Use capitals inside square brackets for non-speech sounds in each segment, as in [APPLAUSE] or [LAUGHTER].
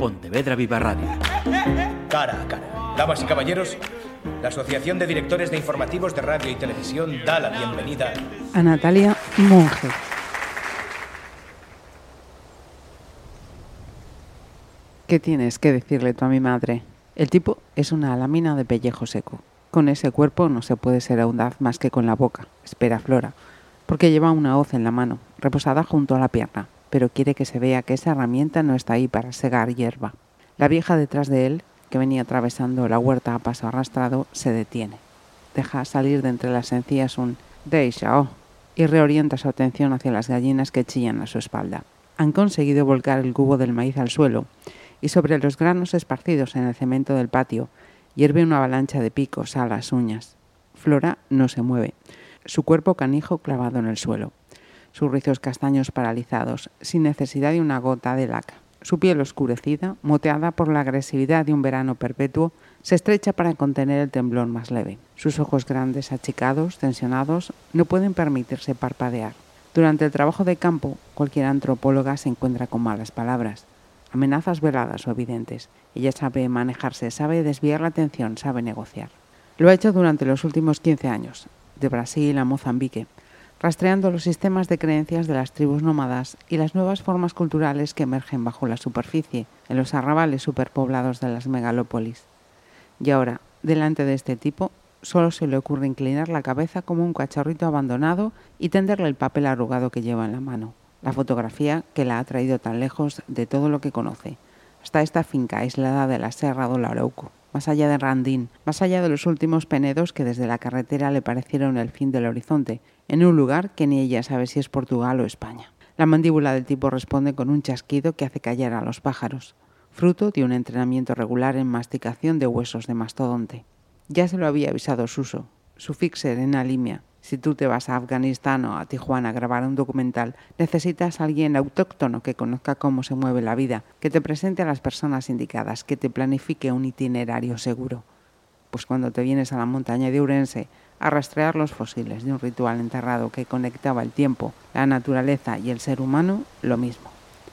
Pontevedra Viva Radio. Cara a cara. Damas y caballeros, la Asociación de Directores de Informativos de Radio y Televisión da la bienvenida a Natalia Monge. ¿Qué tienes que decirle tú a mi madre? El tipo es una lámina de pellejo seco. Con ese cuerpo no se puede ser audaz más que con la boca, espera Flora, porque lleva una hoz en la mano, reposada junto a la pierna, pero quiere que se vea que esa herramienta no está ahí para segar hierba. La vieja detrás de él, que venía atravesando la huerta a paso arrastrado, se detiene. Deja salir de entre las encías un Deixa, y reorienta su atención hacia las gallinas que chillan a su espalda. Han conseguido volcar el cubo del maíz al suelo y sobre los granos esparcidos en el cemento del patio hierve una avalancha de picos, alas, uñas. Flora no se mueve, su cuerpo canijo clavado en el suelo, sus rizos castaños paralizados, sin necesidad de una gota de laca. Su piel oscurecida, moteada por la agresividad de un verano perpetuo, se estrecha para contener el temblor más leve. Sus ojos grandes, achicados, tensionados, no pueden permitirse parpadear. Durante el trabajo de campo, cualquier antropóloga se encuentra con malas palabras amenazas veladas o evidentes. Ella sabe manejarse, sabe desviar la atención, sabe negociar. Lo ha hecho durante los últimos 15 años, de Brasil a Mozambique, rastreando los sistemas de creencias de las tribus nómadas y las nuevas formas culturales que emergen bajo la superficie, en los arrabales superpoblados de las megalópolis. Y ahora, delante de este tipo, solo se le ocurre inclinar la cabeza como un cachorrito abandonado y tenderle el papel arrugado que lleva en la mano la fotografía que la ha traído tan lejos de todo lo que conoce, hasta esta finca aislada de la Serra do más allá de Randín, más allá de los últimos penedos que desde la carretera le parecieron el fin del horizonte, en un lugar que ni ella sabe si es Portugal o España. La mandíbula del tipo responde con un chasquido que hace callar a los pájaros, fruto de un entrenamiento regular en masticación de huesos de mastodonte. Ya se lo había avisado Suso, su fixer en Alimia, si tú te vas a Afganistán o a Tijuana a grabar un documental, necesitas a alguien autóctono que conozca cómo se mueve la vida, que te presente a las personas indicadas, que te planifique un itinerario seguro. Pues cuando te vienes a la montaña de Urense a rastrear los fósiles de un ritual enterrado que conectaba el tiempo, la naturaleza y el ser humano, lo mismo.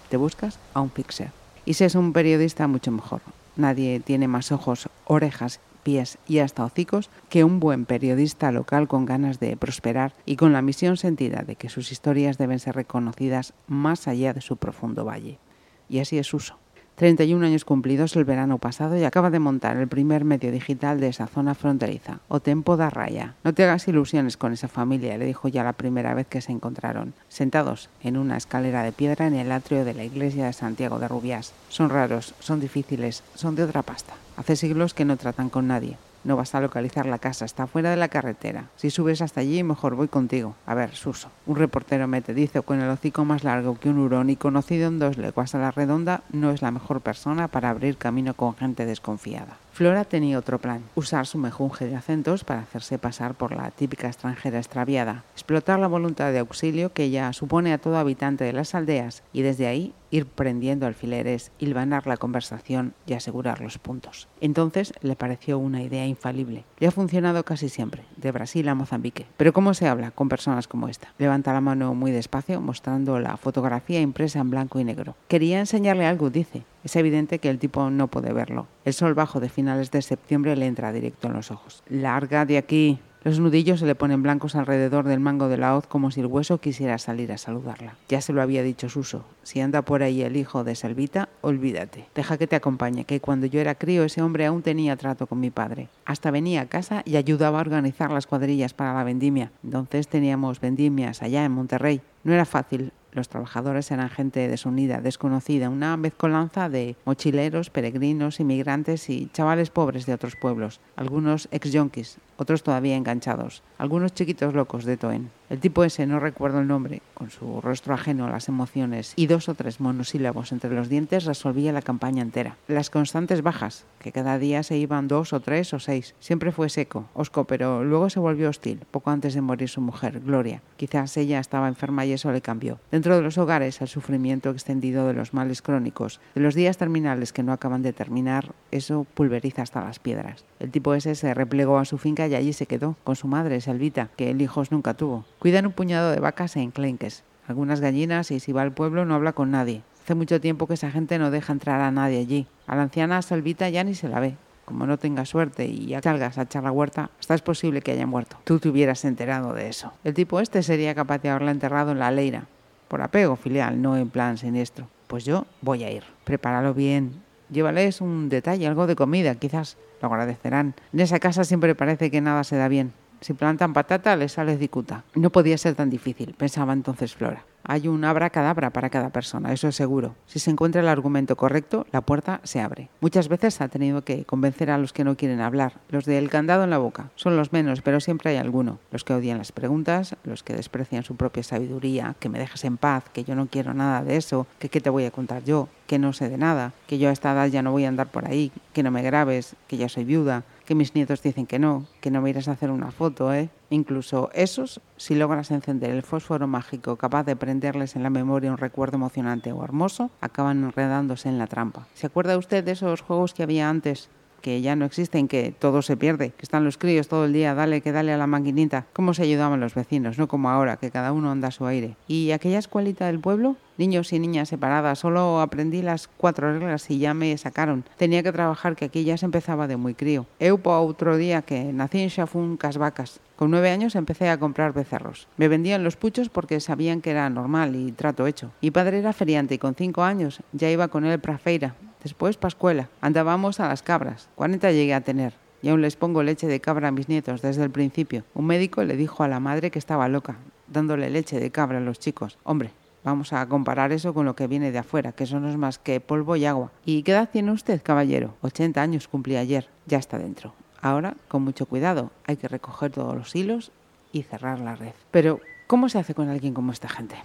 Te buscas a un fixer. Y si es un periodista, mucho mejor. Nadie tiene más ojos, orejas pies y hasta hocicos que un buen periodista local con ganas de prosperar y con la misión sentida de que sus historias deben ser reconocidas más allá de su profundo valle. Y así es uso. 31 años cumplidos el verano pasado y acaba de montar el primer medio digital de esa zona fronteriza, O Tempo da Raya. No te hagas ilusiones con esa familia, le dijo ya la primera vez que se encontraron, sentados en una escalera de piedra en el atrio de la iglesia de Santiago de Rubiás. Son raros, son difíciles, son de otra pasta. Hace siglos que no tratan con nadie. No vas a localizar la casa, está fuera de la carretera. Si subes hasta allí, mejor voy contigo. A ver, Suso. Un reportero me te dice con el hocico más largo que un hurón y conocido en dos leguas a la redonda, no es la mejor persona para abrir camino con gente desconfiada. Flora tenía otro plan, usar su mejunje de acentos para hacerse pasar por la típica extranjera extraviada, explotar la voluntad de auxilio que ella supone a todo habitante de las aldeas y desde ahí ir prendiendo alfileres, hilvanar la conversación y asegurar los puntos. Entonces le pareció una idea infalible. Le ha funcionado casi siempre, de Brasil a Mozambique. Pero ¿cómo se habla con personas como esta? Levanta la mano muy despacio, mostrando la fotografía impresa en blanco y negro. Quería enseñarle algo, dice, es evidente que el tipo no puede verlo. El sol bajo de finales de septiembre le entra directo en los ojos. Larga de aquí. Los nudillos se le ponen blancos alrededor del mango de la hoz como si el hueso quisiera salir a saludarla. Ya se lo había dicho Suso. Si anda por ahí el hijo de Selvita, olvídate. Deja que te acompañe, que cuando yo era crío ese hombre aún tenía trato con mi padre. Hasta venía a casa y ayudaba a organizar las cuadrillas para la vendimia. Entonces teníamos vendimias allá en Monterrey. No era fácil, los trabajadores eran gente desunida, desconocida, una mezcolanza de mochileros, peregrinos, inmigrantes y chavales pobres de otros pueblos, algunos ex-yonkis, otros todavía enganchados, algunos chiquitos locos de Toen. El tipo ese, no recuerdo el nombre, con su rostro ajeno a las emociones y dos o tres monosílabos entre los dientes, resolvía la campaña entera. Las constantes bajas, que cada día se iban dos o tres o seis. Siempre fue seco, osco, pero luego se volvió hostil, poco antes de morir su mujer, Gloria. Quizás ella estaba enferma y eso le cambió. Dentro de los hogares, el sufrimiento extendido de los males crónicos, de los días terminales que no acaban de terminar, eso pulveriza hasta las piedras. El tipo ese se replegó a su finca y allí se quedó, con su madre, Selvita, que él hijos nunca tuvo. Cuidan un puñado de vacas e enclenques, algunas gallinas y si va al pueblo no habla con nadie. Hace mucho tiempo que esa gente no deja entrar a nadie allí. A la anciana Salvita ya ni se la ve. Como no tengas suerte y ya salgas a echar la huerta, hasta es posible que haya muerto. Tú te hubieras enterado de eso. El tipo este sería capaz de haberla enterrado en la leira. Por apego filial, no en plan siniestro. Pues yo voy a ir. Prepáralo bien. Llévales un detalle, algo de comida, quizás lo agradecerán. En esa casa siempre parece que nada se da bien. Si plantan patata, les sale cicuta. No podía ser tan difícil, pensaba entonces Flora. Hay un abracadabra para cada persona, eso es seguro. Si se encuentra el argumento correcto, la puerta se abre. Muchas veces ha tenido que convencer a los que no quieren hablar, los del candado en la boca. Son los menos, pero siempre hay alguno. Los que odian las preguntas, los que desprecian su propia sabiduría, que me dejes en paz, que yo no quiero nada de eso, que qué te voy a contar yo, que no sé de nada, que yo a esta edad ya no voy a andar por ahí, que no me grabes, que ya soy viuda, que mis nietos dicen que no, que no me irás a hacer una foto, ¿eh? Incluso esos, si logras encender el fósforo mágico capaz de prenderles en la memoria un recuerdo emocionante o hermoso, acaban enredándose en la trampa. ¿Se acuerda usted de esos juegos que había antes? Que ya no existen, que todo se pierde, que están los críos todo el día, dale que dale a la maquinita. ¿Cómo se ayudaban los vecinos? No como ahora, que cada uno anda a su aire. ¿Y aquella escuelita del pueblo? Niños y niñas separadas, solo aprendí las cuatro reglas y ya me sacaron. Tenía que trabajar que aquí ya se empezaba de muy crío. Eupo otro día que nací en Xafún Casvacas. Con nueve años empecé a comprar becerros. Me vendían los puchos porque sabían que era normal y trato hecho. Mi padre era feriante y con cinco años ya iba con él para feira, Después Pascuela. Andábamos a las cabras. 40 llegué a tener. Y aún les pongo leche de cabra a mis nietos desde el principio. Un médico le dijo a la madre que estaba loca, dándole leche de cabra a los chicos. Hombre, vamos a comparar eso con lo que viene de afuera, que eso no es más que polvo y agua. ¿Y qué edad tiene usted, caballero? 80 años cumplí ayer. Ya está dentro. Ahora, con mucho cuidado, hay que recoger todos los hilos y cerrar la red. Pero, ¿cómo se hace con alguien como esta gente?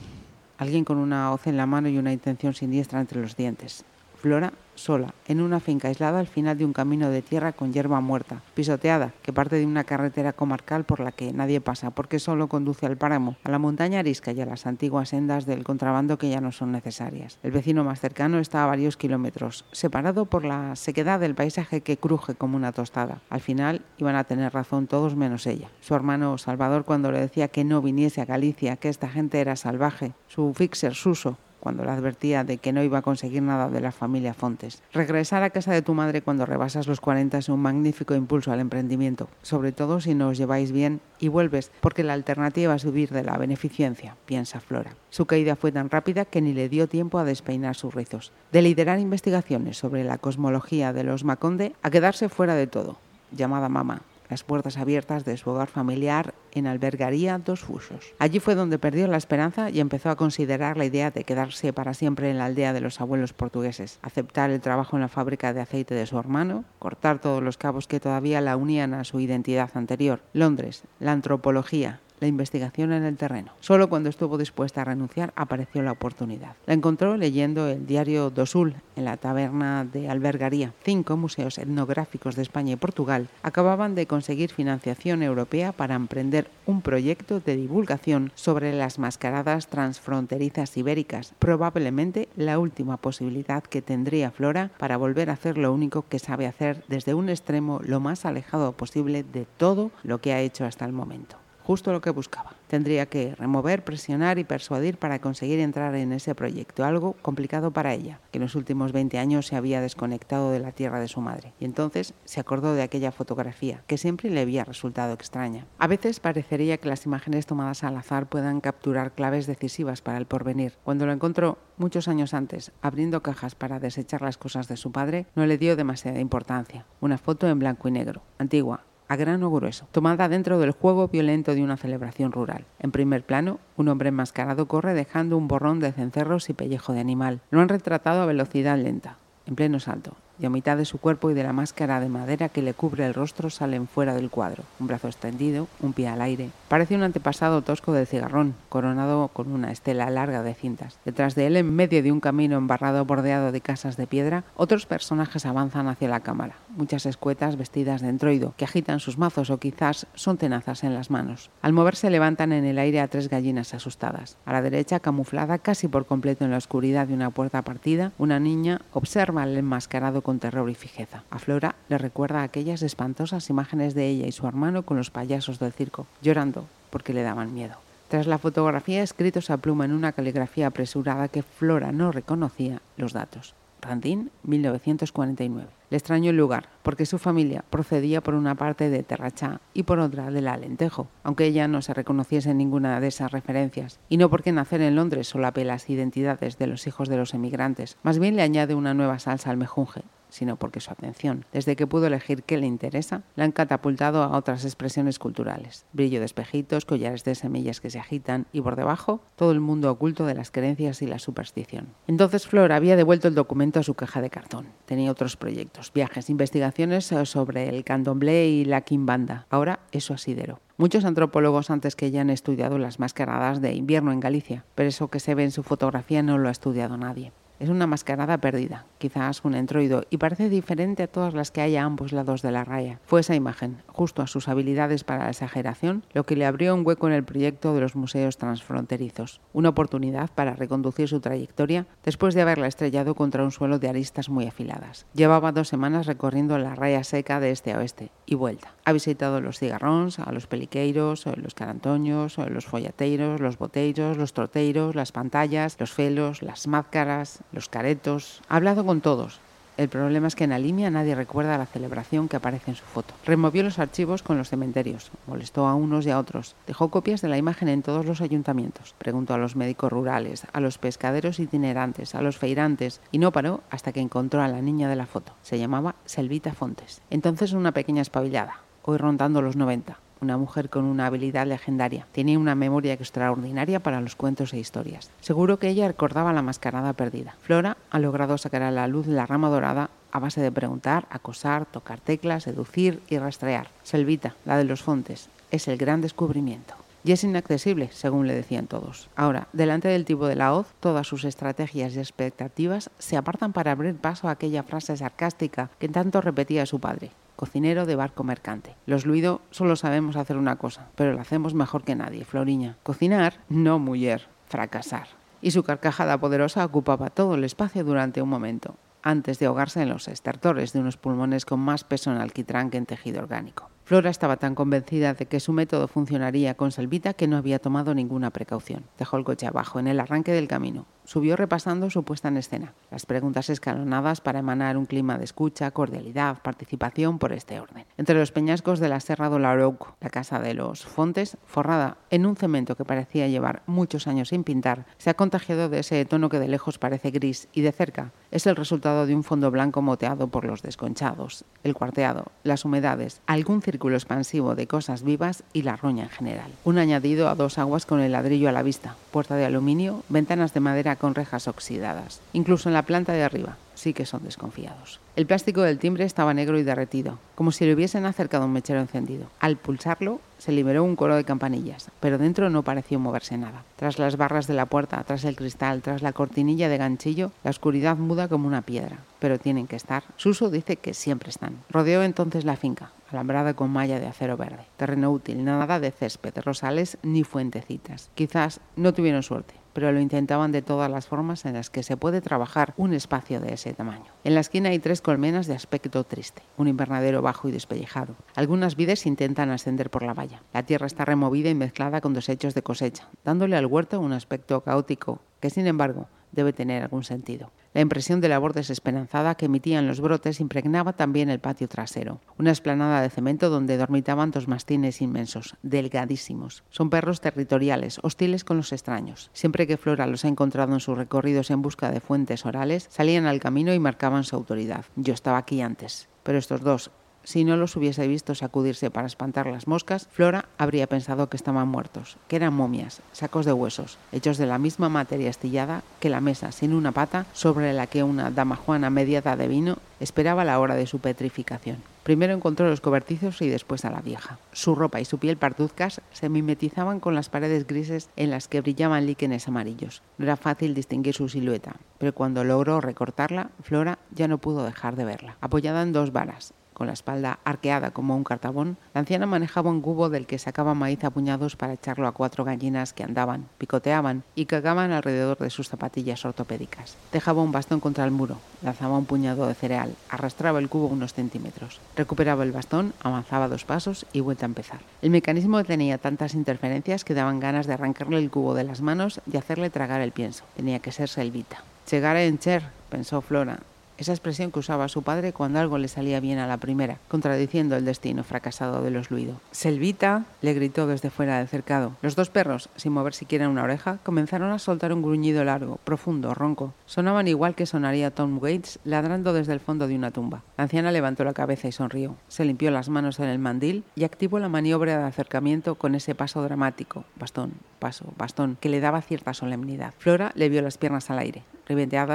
Alguien con una hoz en la mano y una intención siniestra entre los dientes. Flora sola, en una finca aislada al final de un camino de tierra con hierba muerta, pisoteada, que parte de una carretera comarcal por la que nadie pasa, porque solo conduce al páramo, a la montaña arisca y a las antiguas sendas del contrabando que ya no son necesarias. El vecino más cercano está a varios kilómetros, separado por la sequedad del paisaje que cruje como una tostada. Al final iban a tener razón todos menos ella. Su hermano Salvador cuando le decía que no viniese a Galicia, que esta gente era salvaje, su fixer Suso, cuando le advertía de que no iba a conseguir nada de la familia Fontes. Regresar a casa de tu madre cuando rebasas los 40 es un magnífico impulso al emprendimiento, sobre todo si no os lleváis bien y vuelves, porque la alternativa es subir de la beneficencia, piensa Flora. Su caída fue tan rápida que ni le dio tiempo a despeinar sus rizos. De liderar investigaciones sobre la cosmología de los Maconde a quedarse fuera de todo. Llamada mamá, las puertas abiertas de su hogar familiar en Albergaría Dos Fusos. Allí fue donde perdió la esperanza y empezó a considerar la idea de quedarse para siempre en la aldea de los abuelos portugueses, aceptar el trabajo en la fábrica de aceite de su hermano, cortar todos los cabos que todavía la unían a su identidad anterior, Londres, la antropología, la investigación en el terreno. Solo cuando estuvo dispuesta a renunciar apareció la oportunidad. La encontró leyendo el diario Dosul en la taberna de Albergaría. Cinco museos etnográficos de España y Portugal acababan de conseguir financiación europea para emprender un proyecto de divulgación sobre las mascaradas transfronterizas ibéricas, probablemente la última posibilidad que tendría Flora para volver a hacer lo único que sabe hacer desde un extremo lo más alejado posible de todo lo que ha hecho hasta el momento justo lo que buscaba. Tendría que remover, presionar y persuadir para conseguir entrar en ese proyecto, algo complicado para ella, que en los últimos 20 años se había desconectado de la tierra de su madre. Y entonces se acordó de aquella fotografía, que siempre le había resultado extraña. A veces parecería que las imágenes tomadas al azar puedan capturar claves decisivas para el porvenir. Cuando lo encontró, muchos años antes, abriendo cajas para desechar las cosas de su padre, no le dio demasiada importancia. Una foto en blanco y negro, antigua, a grano grueso, tomada dentro del juego violento de una celebración rural. En primer plano, un hombre enmascarado corre dejando un borrón de cencerros y pellejo de animal. Lo han retratado a velocidad lenta, en pleno salto, y a mitad de su cuerpo y de la máscara de madera que le cubre el rostro salen fuera del cuadro. Un brazo extendido, un pie al aire. Parece un antepasado tosco del cigarrón, coronado con una estela larga de cintas. Detrás de él, en medio de un camino embarrado bordeado de casas de piedra, otros personajes avanzan hacia la cámara. Muchas escuetas vestidas de entroido, que agitan sus mazos o quizás son tenazas en las manos. Al moverse levantan en el aire a tres gallinas asustadas. A la derecha, camuflada casi por completo en la oscuridad de una puerta partida, una niña observa al enmascarado con terror y fijeza. A Flora le recuerda aquellas espantosas imágenes de ella y su hermano con los payasos del circo, llorando porque le daban miedo. Tras la fotografía escritos a pluma en una caligrafía apresurada que Flora no reconocía los datos. Randín, 1949. Le extrañó el lugar, porque su familia procedía por una parte de Terrachá y por otra del Alentejo, aunque ella no se reconociese en ninguna de esas referencias, y no porque nacer en Londres solape las identidades de los hijos de los emigrantes, más bien le añade una nueva salsa al mejunje, sino porque su atención, desde que pudo elegir qué le interesa, la han catapultado a otras expresiones culturales. Brillo de espejitos, collares de semillas que se agitan y por debajo todo el mundo oculto de las creencias y la superstición. Entonces Flor había devuelto el documento a su caja de cartón. Tenía otros proyectos, viajes, investigaciones sobre el candomblé y la quimbanda. Ahora eso asidero. Muchos antropólogos antes que ella han estudiado las mascaradas de invierno en Galicia, pero eso que se ve en su fotografía no lo ha estudiado nadie. Es una mascarada perdida, quizás un entroido, y parece diferente a todas las que hay a ambos lados de la raya. Fue esa imagen, justo a sus habilidades para la exageración, lo que le abrió un hueco en el proyecto de los museos transfronterizos, una oportunidad para reconducir su trayectoria después de haberla estrellado contra un suelo de aristas muy afiladas. Llevaba dos semanas recorriendo la raya seca de este a oeste y vuelta. Ha visitado los cigarrons, a los peliqueiros, los carantoños, los follateiros, los boteiros, los troteiros, las pantallas, los felos, las máscaras, los caretos. Ha hablado con todos. El problema es que en Alimia nadie recuerda la celebración que aparece en su foto. Removió los archivos con los cementerios, molestó a unos y a otros, dejó copias de la imagen en todos los ayuntamientos, preguntó a los médicos rurales, a los pescaderos itinerantes, a los feirantes y no paró hasta que encontró a la niña de la foto. Se llamaba Selvita Fontes. Entonces una pequeña espabillada, hoy rondando los 90 una mujer con una habilidad legendaria. Tenía una memoria extraordinaria para los cuentos e historias. Seguro que ella recordaba la mascarada perdida. Flora ha logrado sacar a la luz la rama dorada a base de preguntar, acosar, tocar teclas, seducir y rastrear. Selvita, la de los fontes, es el gran descubrimiento. Y es inaccesible, según le decían todos. Ahora, delante del tipo de la hoz, todas sus estrategias y expectativas se apartan para abrir paso a aquella frase sarcástica que tanto repetía su padre cocinero de barco mercante. Los Luido solo sabemos hacer una cosa, pero lo hacemos mejor que nadie, Floriña. Cocinar, no muller, fracasar. Y su carcajada poderosa ocupaba todo el espacio durante un momento, antes de ahogarse en los estertores de unos pulmones con más peso en alquitrán que en tejido orgánico. Flora estaba tan convencida de que su método funcionaría con Salvita que no había tomado ninguna precaución. Dejó el coche abajo en el arranque del camino. Subió repasando su puesta en escena, las preguntas escalonadas para emanar un clima de escucha, cordialidad, participación por este orden. Entre los peñascos de la Serra do Larouc, la casa de los Fontes, forrada en un cemento que parecía llevar muchos años sin pintar, se ha contagiado de ese tono que de lejos parece gris y de cerca es el resultado de un fondo blanco moteado por los desconchados, el cuarteado, las humedades, algún círculo expansivo de cosas vivas y la roña en general. Un añadido a dos aguas con el ladrillo a la vista, puerta de aluminio, ventanas de madera con rejas oxidadas. Incluso en la planta de arriba, sí que son desconfiados. El plástico del timbre estaba negro y derretido, como si le hubiesen acercado un mechero encendido. Al pulsarlo, se liberó un coro de campanillas, pero dentro no pareció moverse nada. Tras las barras de la puerta, tras el cristal, tras la cortinilla de ganchillo, la oscuridad muda como una piedra. Pero tienen que estar. Suso dice que siempre están. Rodeó entonces la finca, alambrada con malla de acero verde. Terreno útil, nada de césped, rosales ni fuentecitas. Quizás no tuvieron suerte pero lo intentaban de todas las formas en las que se puede trabajar un espacio de ese tamaño. En la esquina hay tres colmenas de aspecto triste, un invernadero bajo y despellejado. Algunas vides intentan ascender por la valla. La tierra está removida y mezclada con desechos de cosecha, dándole al huerto un aspecto caótico que, sin embargo, debe tener algún sentido. La impresión de labor desesperanzada que emitían los brotes impregnaba también el patio trasero, una esplanada de cemento donde dormitaban dos mastines inmensos, delgadísimos. Son perros territoriales, hostiles con los extraños. Siempre que Flora los ha encontrado en sus recorridos en busca de fuentes orales, salían al camino y marcaban su autoridad. Yo estaba aquí antes. Pero estos dos, si no los hubiese visto sacudirse para espantar las moscas, Flora habría pensado que estaban muertos, que eran momias, sacos de huesos, hechos de la misma materia estillada que la mesa sin una pata sobre la que una dama juana mediada de vino esperaba la hora de su petrificación. Primero encontró los cobertizos y después a la vieja. Su ropa y su piel parduzcas se mimetizaban con las paredes grises en las que brillaban líquenes amarillos. No era fácil distinguir su silueta, pero cuando logró recortarla, Flora ya no pudo dejar de verla. Apoyada en dos varas, con la espalda arqueada como un cartabón, la anciana manejaba un cubo del que sacaba maíz a puñados para echarlo a cuatro gallinas que andaban, picoteaban y cagaban alrededor de sus zapatillas ortopédicas. Dejaba un bastón contra el muro, lanzaba un puñado de cereal, arrastraba el cubo unos centímetros, recuperaba el bastón, avanzaba dos pasos y vuelta a empezar. El mecanismo tenía tantas interferencias que daban ganas de arrancarle el cubo de las manos y hacerle tragar el pienso. Tenía que ser Selvita. Llegar en Cher, pensó Flora, esa expresión que usaba su padre cuando algo le salía bien a la primera, contradiciendo el destino fracasado de los Luido. Selvita, le gritó desde fuera del cercado. Los dos perros, sin mover siquiera una oreja, comenzaron a soltar un gruñido largo, profundo, ronco. Sonaban igual que sonaría Tom Waits ladrando desde el fondo de una tumba. La anciana levantó la cabeza y sonrió. Se limpió las manos en el mandil y activó la maniobra de acercamiento con ese paso dramático, bastón, paso, bastón, que le daba cierta solemnidad. Flora le vio las piernas al aire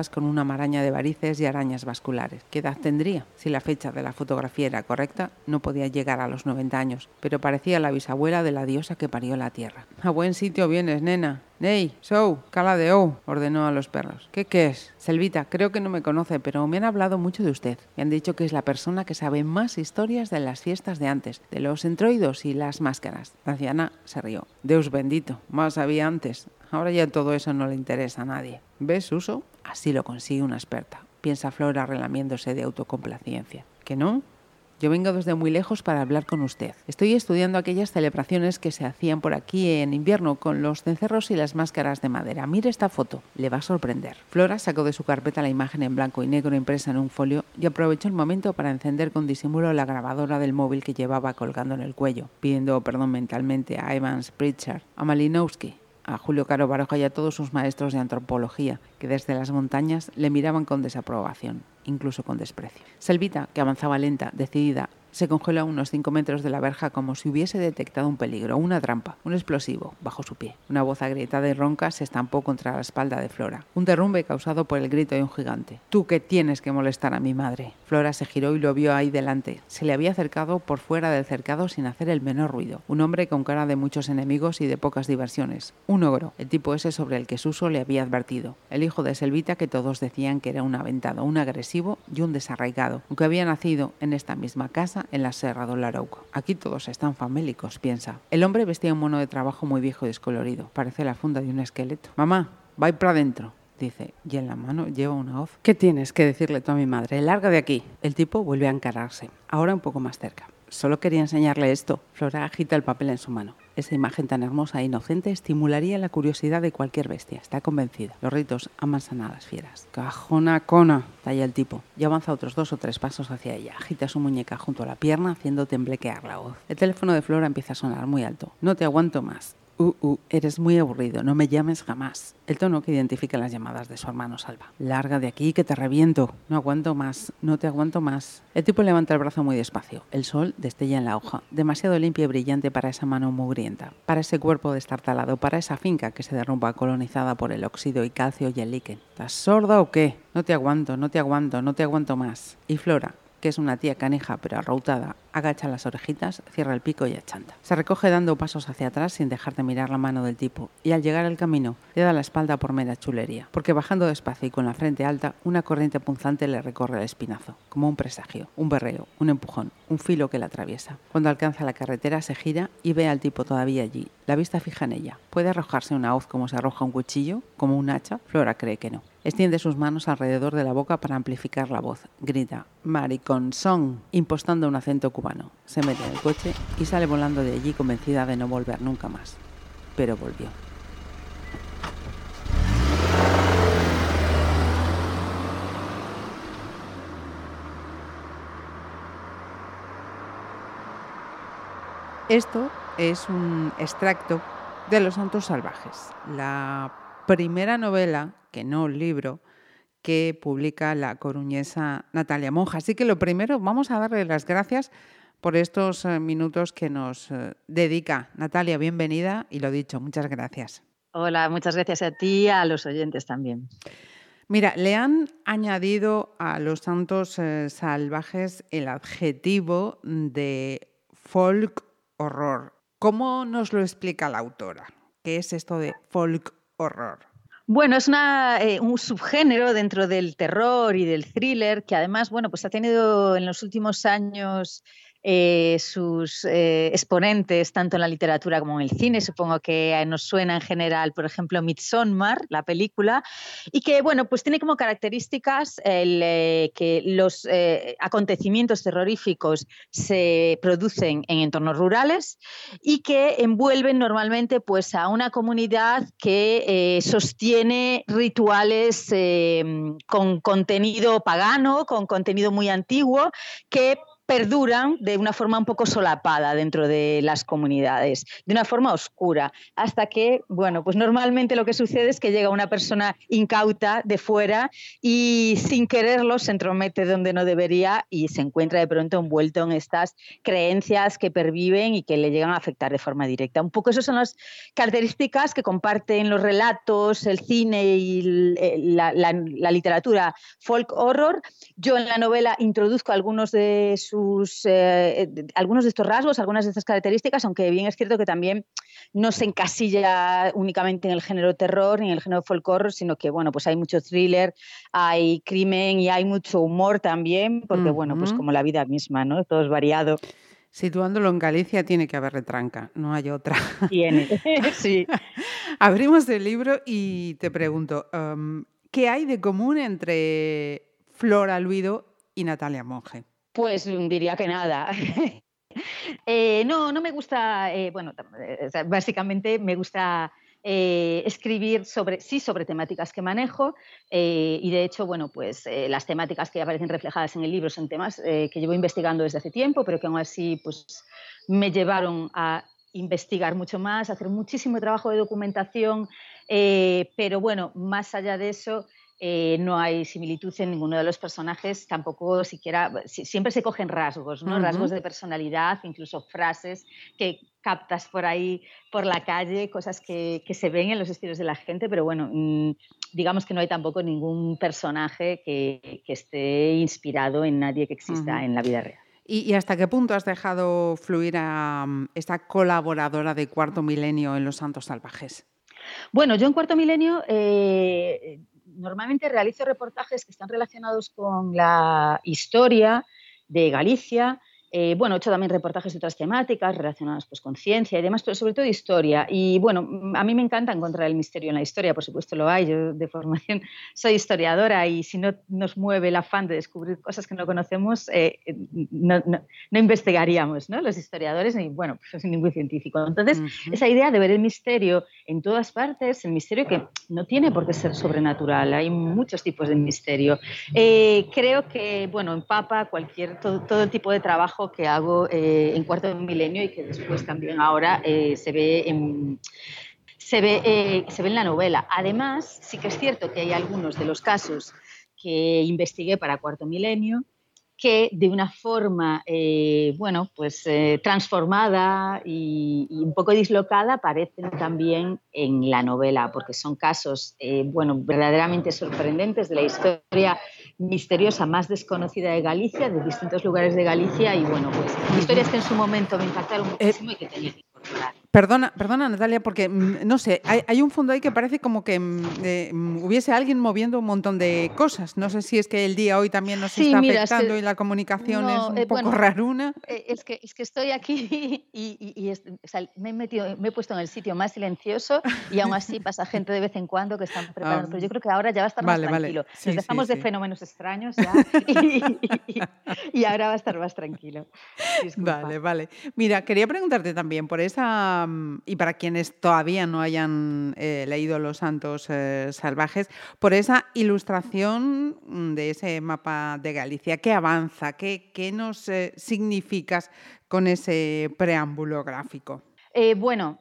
con una maraña de varices y arañas vasculares. ¿Qué edad tendría? Si la fecha de la fotografía era correcta, no podía llegar a los 90 años, pero parecía la bisabuela de la diosa que parió la tierra. A buen sitio vienes, nena. Ney, Sou, cala de O, ordenó a los perros. ¿Qué qué es? Selvita, creo que no me conoce, pero me han hablado mucho de usted. Me han dicho que es la persona que sabe más historias de las fiestas de antes, de los entroidos y las máscaras. La anciana se rió. Deus bendito, más sabía antes. Ahora ya todo eso no le interesa a nadie. ¿Ves, Uso? Así lo consigue una experta. Piensa Flora relamiéndose de autocomplacencia. ¿Que no? Yo vengo desde muy lejos para hablar con usted. Estoy estudiando aquellas celebraciones que se hacían por aquí en invierno con los cencerros y las máscaras de madera. Mire esta foto, le va a sorprender. Flora sacó de su carpeta la imagen en blanco y negro impresa en un folio y aprovechó el momento para encender con disimulo la grabadora del móvil que llevaba colgando en el cuello, pidiendo perdón mentalmente a Evans Pritchard, a Malinowski, a Julio Caro Baroja y a todos sus maestros de antropología, que desde las montañas le miraban con desaprobación, incluso con desprecio. Selvita, que avanzaba lenta, decidida, se congeló a unos cinco metros de la verja como si hubiese detectado un peligro, una trampa, un explosivo, bajo su pie. Una voz agrietada y ronca se estampó contra la espalda de Flora. Un derrumbe causado por el grito de un gigante. Tú que tienes que molestar a mi madre. Flora se giró y lo vio ahí delante. Se le había acercado por fuera del cercado sin hacer el menor ruido. Un hombre con cara de muchos enemigos y de pocas diversiones. Un ogro, el tipo ese sobre el que Suso le había advertido. El hijo de Selvita que todos decían que era un aventado, un agresivo y un desarraigado, aunque había nacido en esta misma casa en la Serra do Larouco. Aquí todos están famélicos, piensa. El hombre vestía un mono de trabajo muy viejo y descolorido. Parece la funda de un esqueleto. Mamá, va para adentro dice, y en la mano lleva una hoz. ¿Qué tienes que decirle tú a mi madre? Larga de aquí. El tipo vuelve a encararse, ahora un poco más cerca. Solo quería enseñarle esto. Flora agita el papel en su mano. Esa imagen tan hermosa e inocente estimularía la curiosidad de cualquier bestia. Está convencida. Los ritos amansan a las fieras. Cajona cona, talla el tipo. Y avanza otros dos o tres pasos hacia ella. Agita su muñeca junto a la pierna, haciendo temblequear la voz. El teléfono de Flora empieza a sonar muy alto. No te aguanto más. Uh, uh, eres muy aburrido, no me llames jamás. El tono que identifica las llamadas de su hermano Salva. Larga de aquí, que te reviento. No aguanto más, no te aguanto más. El tipo levanta el brazo muy despacio. El sol destella en la hoja, demasiado limpia y brillante para esa mano mugrienta, para ese cuerpo destartalado, para esa finca que se derrumba colonizada por el óxido y calcio y el líquen. ¿Estás sorda o qué? No te aguanto, no te aguanto, no te aguanto más. Y Flora, que es una tía caneja pero arrautada, agacha las orejitas, cierra el pico y achanta. Se recoge dando pasos hacia atrás sin dejar de mirar la mano del tipo, y al llegar al camino le da la espalda por mera chulería, porque bajando despacio y con la frente alta, una corriente punzante le recorre el espinazo, como un presagio, un berreo, un empujón, un filo que la atraviesa. Cuando alcanza la carretera se gira y ve al tipo todavía allí, la vista fija en ella. ¿Puede arrojarse una hoz como se arroja un cuchillo, como un hacha? Flora cree que no. Extiende sus manos alrededor de la boca para amplificar la voz. Grita, son, impostando un acento cubano. Se mete en el coche y sale volando de allí convencida de no volver nunca más. Pero volvió. Esto es un extracto de Los Santos Salvajes, la primera novela, que no libro, que publica la coruñesa Natalia Monja. Así que lo primero, vamos a darle las gracias por estos eh, minutos que nos eh, dedica. Natalia, bienvenida y lo dicho, muchas gracias. Hola, muchas gracias a ti y a los oyentes también. Mira, le han añadido a los santos eh, salvajes el adjetivo de folk horror. ¿Cómo nos lo explica la autora? ¿Qué es esto de folk horror? Bueno, es eh, un subgénero dentro del terror y del thriller que además, bueno, pues ha tenido en los últimos años eh, sus eh, exponentes tanto en la literatura como en el cine. Supongo que nos suena en general, por ejemplo, Midsommar, la película, y que, bueno, pues tiene como características eh, que los acontecimientos terroríficos se producen en entornos rurales y que envuelven normalmente pues, a una comunidad que sostiene rituales con contenido pagano, con contenido muy antiguo, que perduran de una forma un poco solapada dentro de las comunidades, de una forma oscura, hasta que, bueno, pues normalmente lo que sucede es que llega una persona incauta de fuera y sin quererlo se entromete donde no debería y se encuentra de pronto envuelto en estas creencias que perviven y que le llegan a afectar de forma directa. Un poco esas son las características que comparten los relatos, el cine y la, la literatura folk horror. Yo en la novela introduzco algunos de sus eh, algunos de estos rasgos, algunas de estas características, aunque bien es cierto que también no se encasilla únicamente en el género terror ni en el género folk horror, sino que bueno, pues hay mucho thriller, hay crimen y hay mucho humor también, porque bueno, pues como la vida misma, ¿no? Todo es variado. Situándolo en Galicia tiene que haber retranca, no hay otra. Tiene, [LAUGHS] sí. Abrimos el libro y te pregunto, um, ¿qué hay de común entre Flora Luido y Natalia Monge? Pues mm, diría que nada. [LAUGHS] Eh, no, no me gusta, eh, bueno, eh, básicamente me gusta escribir sobre, sí, sobre temáticas que manejo y de hecho, bueno, pues las temáticas que aparecen reflejadas en el libro son temas que llevo investigando desde hace tiempo, pero que aún así, pues me llevaron a investigar mucho más, a hacer muchísimo trabajo de documentación, pero bueno, más allá de eso, eh, no hay similitud en ninguno de los personajes, tampoco siquiera, siempre se cogen rasgos, ¿no? rasgos de personalidad, incluso frases que captas por ahí, por la calle, cosas que, se ven en los estilos de la gente, pero bueno, mm, digamos que no hay tampoco ningún personaje que, esté inspirado en nadie que exista en la vida real. ¿Y, hasta qué punto has dejado fluir a mm, esta colaboradora de Cuarto Milenio en Los Santos Salvajes? Bueno, yo en Cuarto Milenio eh, normalmente realizo reportajes que están relacionados con la historia de Galicia, eh, bueno, he hecho también reportajes de otras temáticas relacionadas pues, con ciencia y demás, pero sobre todo historia. Y bueno, a mí me encanta encontrar el misterio en la historia, por supuesto lo hay. Yo de formación [LAUGHS] soy historiadora y si no nos mueve el afán de descubrir cosas que no conocemos, eh, no, investigaríamos, ¿no? Los historiadores, ni bueno, [LAUGHS] pues ningún científico. Entonces, esa idea de ver el misterio en todas partes, el misterio que no tiene por qué ser sobrenatural, hay muchos tipos de misterio. Eh, creo que, bueno, empapa cualquier, todo, todo tipo de trabajo que hago eh, en cuarto milenio y que después también ahora eh, se ve en, se ve, eh, se ve en la novela. Además, sí que es cierto que hay algunos de los casos que investigué para Cuarto Milenio que de una forma, bueno, pues transformada y, y, un poco dislocada aparecen también en la novela, porque son casos, bueno, verdaderamente sorprendentes de la historia misteriosa más desconocida de Galicia, de distintos lugares de Galicia y bueno, pues historias que en su momento me impactaron eh, muchísimo y que tenía que incorporar. Perdona, perdona Natalia, porque mm, no sé, hay, un fondo ahí que parece como que mm, hubiese alguien moviendo un montón de cosas. No sé si es que el día hoy también nos está afectando y la comunicación es un eh, poco raruna. Eh, es, que, es que estoy aquí [LAUGHS] y, me, he metido, me he puesto en el sitio más silencioso y aún así [LAUGHS] pasa gente de vez en cuando que están preparando. Ah, pero yo creo que ahora ya va a estar más tranquilo. Nos dejamos de fenómenos extraños ya [LAUGHS] y, ahora va a estar más tranquilo. Vale, vale. Mira, quería preguntarte también por esa y para quienes todavía no hayan eh, leído Los Santos eh, Salvajes, por esa ilustración mm, de ese mapa de Galicia. ¿Qué avanza? ¿Qué, qué nos eh, significas con ese preámbulo gráfico? bueno,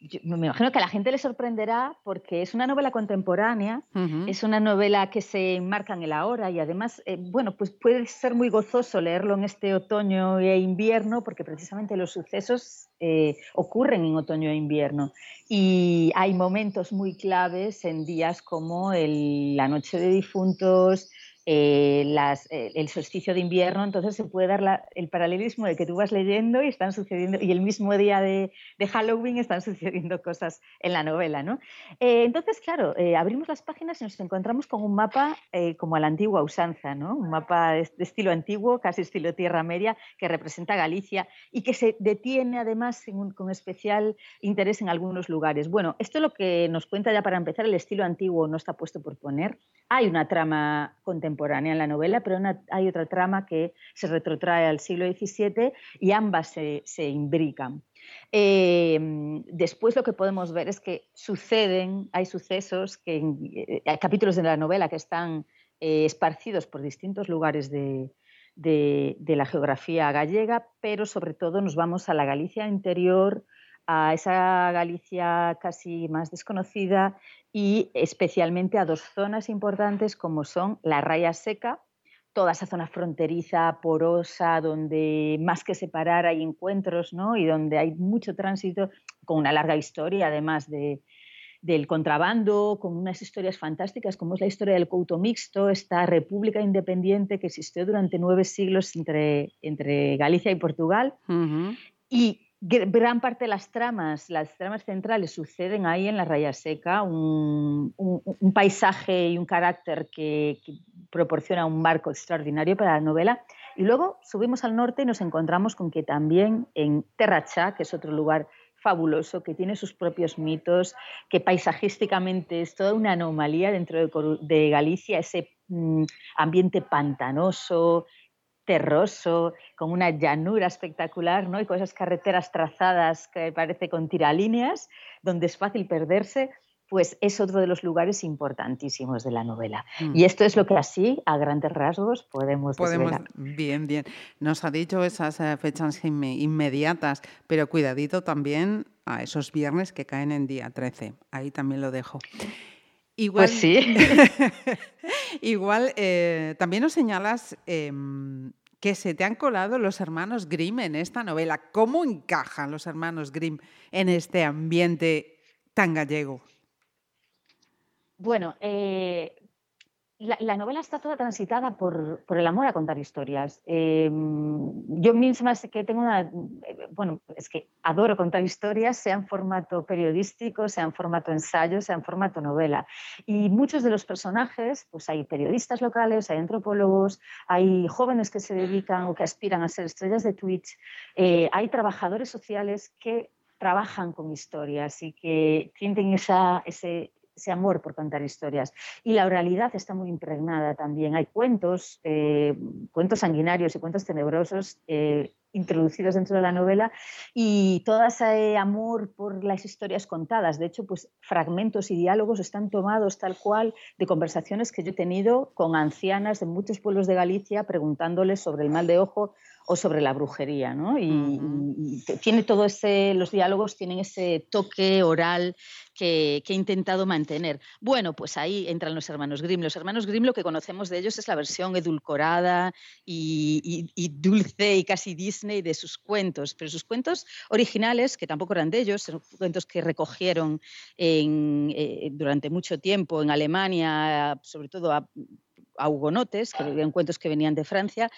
mm, me imagino que a la gente le sorprenderá porque es una novela contemporánea, es una novela que se enmarca en el ahora y además, eh, bueno, pues puede ser muy gozoso leerlo en este otoño e invierno porque precisamente los sucesos eh, ocurren en otoño e invierno. Y hay momentos muy claves en días como la noche de difuntos, eh, las, eh, el solsticio de invierno, entonces se puede dar el paralelismo de que tú vas leyendo y están sucediendo, y el mismo día de, Halloween están [LAUGHS] sucediendo cosas en la novela, ¿no? Eh, entonces, claro, abrimos las páginas y nos encontramos con un mapa como a la antigua usanza, ¿no? Un mapa de, estilo antiguo, casi estilo Tierra Media, que representa Galicia y que se detiene además con especial interés en algunos lugares. Bueno, esto es lo que nos cuenta ya para empezar, el estilo antiguo no está puesto por poner. Hay una trama contemporánea en la novela, pero hay otra trama que se retrotrae al siglo XVII y ambas se, imbrican. Eh, después lo que podemos ver es que suceden, hay sucesos, que eh, hay capítulos de la novela que están eh, esparcidos por distintos lugares de, de, la geografía gallega, pero sobre todo nos vamos a la Galicia interior, a esa Galicia casi más desconocida y especialmente a dos zonas importantes como son la raya seca, toda esa zona fronteriza, porosa, donde más que separar hay encuentros ¿no? y donde hay mucho tránsito, con una larga historia además de, del contrabando, con unas historias fantásticas, como es la historia del Couto Mixto, esta república independiente que existió durante nueve siglos entre, entre Galicia y Portugal. Y gran parte de las tramas, las tramas centrales suceden ahí en la raya seca, un, paisaje y un carácter que, proporciona un marco extraordinario para la novela. Y luego subimos al norte y nos encontramos con que también en Terrachá, que es otro lugar fabuloso, que tiene sus propios mitos, que paisajísticamente es toda una anomalía dentro de, Galicia, ese mm, ambiente pantanoso, terroso, con una llanura espectacular, ¿no? Y con esas carreteras trazadas que parece con tiralíneas, donde es fácil perderse, pues es otro de los lugares importantísimos de la novela. Mm. Y esto es lo que así, a grandes rasgos, podemos, podemos Bien, bien. Nos ha dicho esas eh, fechas inmediatas, pero cuidadito también a esos viernes que caen en día 13. Ahí también lo dejo. Igual, pues sí. [LAUGHS] igual eh, también nos señalas em, que se te han colado los hermanos Grimm en esta novela. ¿Cómo encajan los hermanos Grimm en este ambiente tan gallego? Bueno, eh, la, novela está toda transitada por, el amor a contar historias. Em, yo misma sé que tengo una, eh, bueno, es que adoro contar historias, sea en formato periodístico, sea en formato ensayo, sea en formato novela. Y muchos de los personajes, pues hay periodistas locales, hay antropólogos, hay jóvenes que se dedican o que aspiran a ser estrellas de Twitch, eh, hay trabajadores sociales que trabajan con historias y que tienen esa, ese, ese amor por contar historias. Y la oralidad está muy impregnada también. Hay cuentos, eh, cuentos sanguinarios y cuentos tenebrosos eh, introducidos dentro de la novela y todo ese amor por las historias contadas. De hecho, pues fragmentos y diálogos están tomados tal cual de conversaciones que yo he tenido con ancianas de muchos pueblos de Galicia preguntándoles sobre el mal de ojo o sobre la brujería, ¿no? Y, tiene todo ese, los diálogos tienen ese toque oral que, he intentado mantener. Bueno, pues ahí entran los hermanos Grimm. Los hermanos Grimm lo que conocemos de ellos es la versión edulcorada y, dulce y casi Disney de sus cuentos, pero sus cuentos originales, que tampoco eran de ellos, son cuentos que recogieron eh, durante mucho tiempo en Alemania, sobre todo a a hugonotes, que eran cuentos que venían de Francia,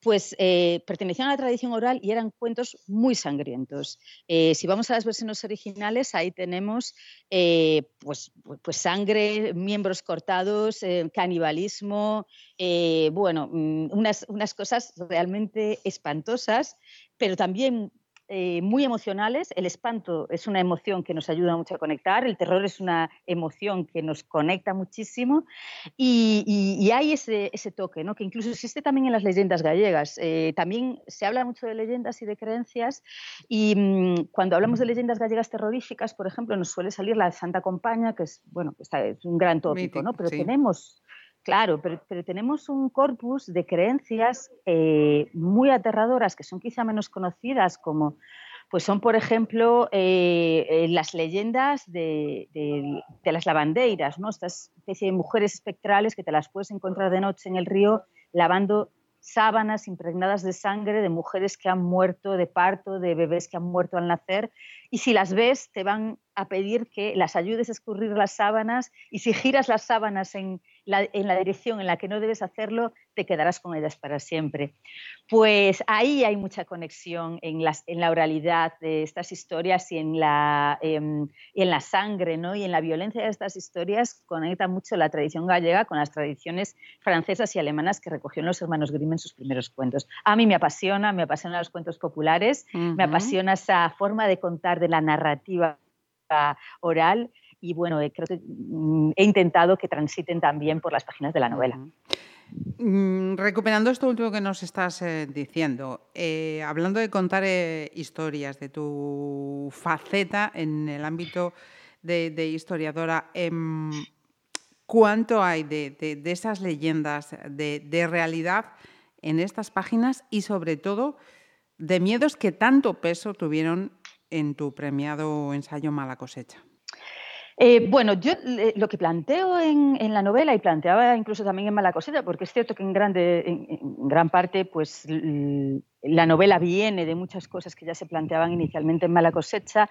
pues eh, pertenecían a la tradición oral y eran cuentos muy sangrientos. Eh, si vamos a las versiones originales, ahí tenemos eh, pues, pues, sangre, miembros cortados, canibalismo, bueno, mm, unas, unas cosas realmente espantosas, pero también eh, muy emocionales. El espanto es una emoción que nos ayuda mucho a conectar, el terror es una emoción que nos conecta muchísimo y, hay ese, toque, ¿no? que incluso existe también en las leyendas gallegas. Eh, también se habla mucho de leyendas y de creencias y mm, cuando hablamos de leyendas gallegas terroríficas, por ejemplo, nos suele salir la Santa Compaña, que es, bueno, es un gran tópico, ¿no? pero tenemos Claro, pero, tenemos un corpus de creencias eh, muy aterradoras que son quizá menos conocidas, como pues son, por ejemplo, eh, eh, las leyendas de, las lavandeiras, ¿no? Esta especie de mujeres espectrales que te las puedes encontrar de noche en el río lavando sábanas impregnadas de sangre de mujeres que han muerto de parto, de bebés que han muerto al nacer, y si las ves te van a pedir que las ayudes a escurrir las sábanas y si giras las sábanas en la, en la dirección en la que no debes hacerlo, te quedarás con ellas para siempre. Pues ahí hay mucha conexión en, las, en la oralidad de estas historias y en la, em, en la sangre ¿no? y en la violencia de estas historias conecta mucho la tradición gallega con las tradiciones francesas y alemanas que recogieron los hermanos Grimm en sus primeros cuentos. A mí me apasiona, me apasionan los cuentos populares, me apasiona esa forma de contar de la narrativa oral y bueno, eh, creo que mm, he intentado que transiten también por las páginas de la novela. Mm, recuperando esto último que nos estás eh, diciendo, eh, hablando de contar historias, de tu faceta en el ámbito de, historiadora, em, ¿cuánto hay de, esas leyendas, de, realidad en estas páginas y sobre todo de miedos que tanto peso tuvieron en tu premiado ensayo Mala cosecha? Eh, bueno, yo lo que planteo en, la novela y planteaba incluso también en Mala Cosecha, porque es cierto que en, en, gran parte pues, la novela viene de muchas cosas que ya se planteaban inicialmente en Mala Cosecha,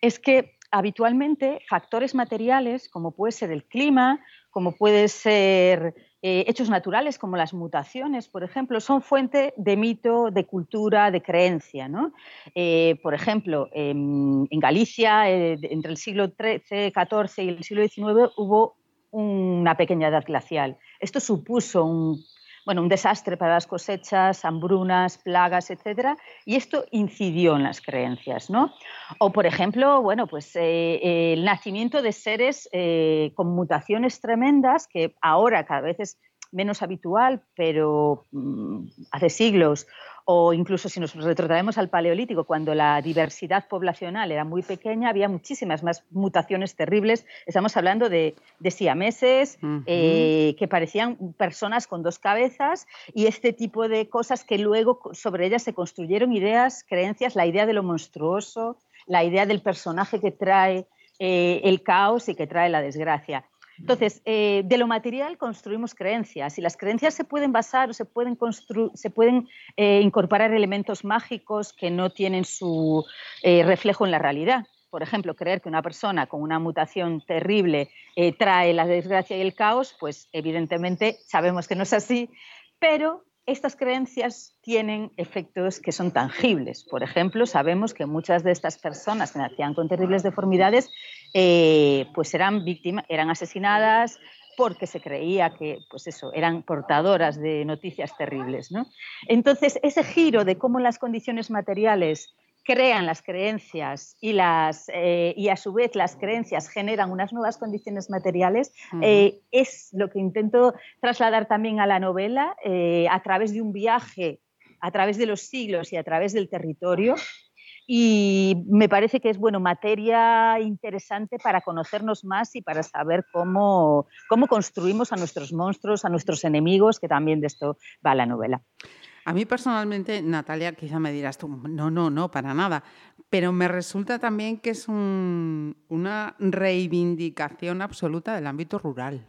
es que habitualmente factores materiales, como puede ser el clima, como puede ser eh, hechos naturales como las mutaciones, por ejemplo, son fuente de mito, de cultura, de creencia. Eh, por ejemplo, en Galicia, eh, entre el siglo XIII, XIV y el siglo XIX, hubo una pequeña edad glacial. Esto supuso un bueno, un desastre para las cosechas, hambrunas, plagas, etcétera, y esto incidió en las creencias, ¿no? O, por ejemplo, bueno, pues eh, el nacimiento de seres eh, con mutaciones tremendas que ahora cada vez es menos habitual, pero mm, hace siglos, o incluso si nos retrotraemos al Paleolítico, cuando la diversidad poblacional era muy pequeña, había muchísimas más mutaciones terribles. Estamos hablando de, de siameses eh, que parecían personas con dos cabezas y este tipo de cosas que luego sobre ellas se construyeron ideas, creencias, la idea de lo monstruoso, la idea del personaje que trae eh, el caos y que trae la desgracia. Entonces, eh, de lo material construimos creencias y las creencias se pueden basar o se pueden, se pueden eh, incorporar elementos mágicos que no tienen su eh, reflejo en la realidad. Por ejemplo, creer que una persona con una mutación terrible trae la desgracia y el caos, pues evidentemente sabemos que no es así, pero estas creencias tienen efectos que son tangibles. Por ejemplo, sabemos que muchas de estas personas que nacían con terribles deformidades, eh, pues eran víctimas, eran asesinadas porque se creía que, pues eso, eran portadoras de noticias terribles. Entonces, ese giro de cómo las condiciones materiales crean las creencias y, las, eh, y a su vez las creencias generan unas nuevas condiciones materiales, eh, es lo que intento trasladar también a la novela eh, a través de un viaje, a través de los siglos y a través del territorio. Y me parece que es bueno, materia interesante para conocernos más y para saber cómo, cómo construimos a nuestros monstruos, a nuestros enemigos, que también de esto va la novela. A mí personalmente, Natalia, quizá me dirás tú, no, no, no, para nada, pero me resulta también que es una reivindicación absoluta del ámbito rural.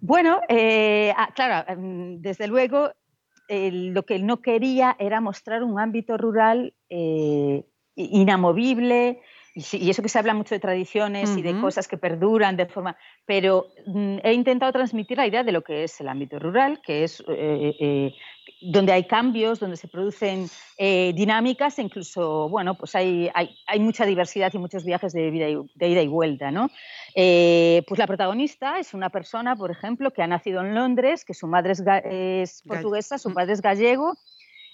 Bueno, eh, ah, claro, em, desde luego lo que él no quería era mostrar un ámbito rural eh, inamovible, y, eso que se habla mucho de tradiciones y de cosas que perduran de forma, pero mm, he intentado transmitir la idea de lo que es el ámbito rural, que es eh, donde hay cambios, donde se producen eh, dinámicas, e incluso, bueno, pues hay, hay, mucha diversidad y muchos viajes de, vida de ida y vuelta, ¿no? Eh, pues la protagonista es una persona, por ejemplo, que ha nacido en Londres, que su madre es portuguesa, su padre es gallego,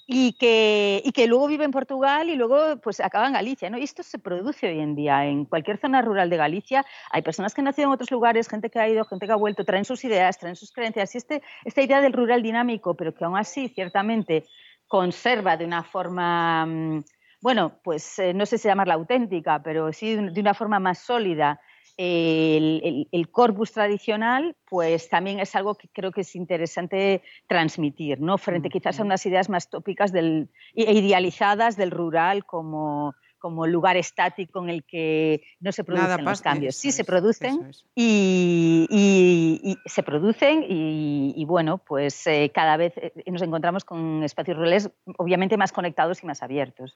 y que, y que luego vive en Portugal y luego pues acaba en Galicia. ¿no? Y esto se produce hoy en día. En cualquier zona rural de Galicia hay personas que han nacido en otros lugares, gente que ha ido, gente que ha vuelto, traen sus ideas, traen sus creencias. Y este, esta idea del rural dinámico, pero que aún así ciertamente conserva de una forma, mm, bueno, pues eh, no sé si llamarla auténtica, pero sí de una forma más sólida el, corpus tradicional, pues también es algo que creo que es interesante transmitir, ¿no? Frente quizás a unas ideas más tópicas del, e idealizadas del rural como, como lugar estático en el que no se producen los cambios. sí se producen y, se producen y, bueno, pues eh, cada vez eh, nos encontramos con espacios rurales obviamente más conectados y más abiertos.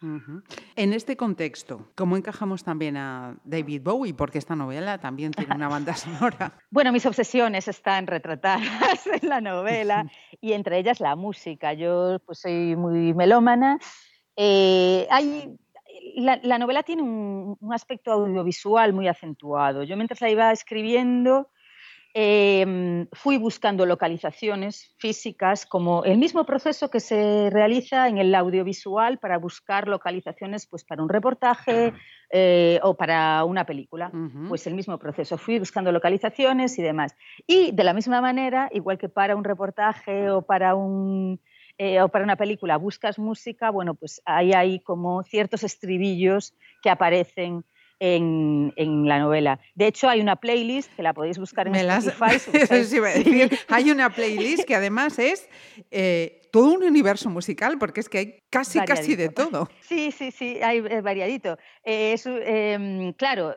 En este contexto, ¿cómo encajamos también a David Bowie? Porque esta novela también tiene una banda sonora. [LAUGHS] bueno, mis obsesiones están retratadas en la novela [LAUGHS] y entre ellas la música. Yo pues soy muy melómana. Eh, hay la, novela tiene un, aspecto audiovisual muy acentuado. Yo mientras la iba escribiendo em, fui buscando localizaciones físicas como el mismo proceso que se realiza en el audiovisual para buscar localizaciones pues, para un reportaje eh, o para una película. Pues el mismo proceso. Fui buscando localizaciones y demás. Y de la misma manera, igual que para un reportaje o para un eh, o para una película buscas música, bueno, pues ahí hay como ciertos estribillos que aparecen en, la novela. De hecho, hay una playlist que la podéis buscar en Spotify. hay una playlist que además es eh, todo un universo musical, porque es que hay casi, casi de todo. [LAUGHS] Sí, sí, sí, hay variadito. Eh, em, claro,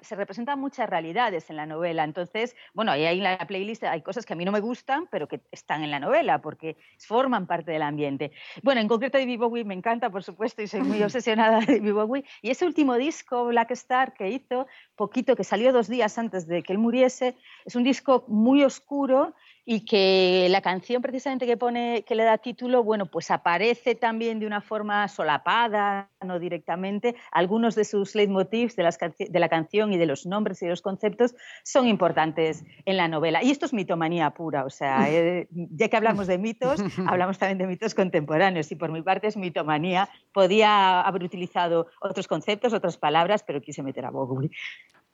se representan muchas realidades en la novela. Entonces, bueno, ahí en la playlist hay cosas que a mí no me gustan, pero que están en la novela, porque forman parte del ambiente. Bueno, en concreto David Bowie me encanta, por supuesto, y soy muy [LAUGHS] obsesionada de David Bowie. Y ese último disco, Black Star, que hizo, poquito, que salió dos días antes de que él muriese, es un disco muy oscuro y que la canción precisamente que pone que le da título, bueno, pues aparece también de una forma solapada, no directamente. Algunos de sus leitmotivs de, las de la canción y de los nombres y de los conceptos son importantes en la novela. Y esto es mitomanía pura, o sea, eh, ya que hablamos de mitos, [LAUGHS] hablamos también de mitos contemporáneos y por mi parte es mitomanía. Podía haber utilizado otros conceptos, otras palabras, pero quise meter a Bowie.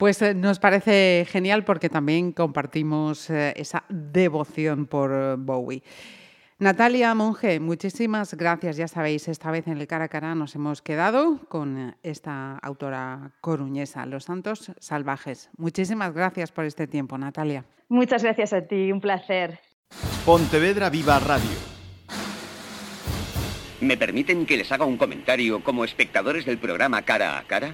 Pues eh, nos parece genial porque también compartimos eh, esa devoción por eh, Bowie. Natalia Monge, muchísimas gracias. Ya sabéis, esta vez en el cara a cara nos hemos quedado con esta autora coruñesa, Los Santos Salvajes. Muchísimas gracias por este tiempo, Natalia. Muchas gracias a ti, un placer. Pontevedra Viva Radio. ¿Me permiten que les haga un comentario como espectadores del programa Cara a Cara?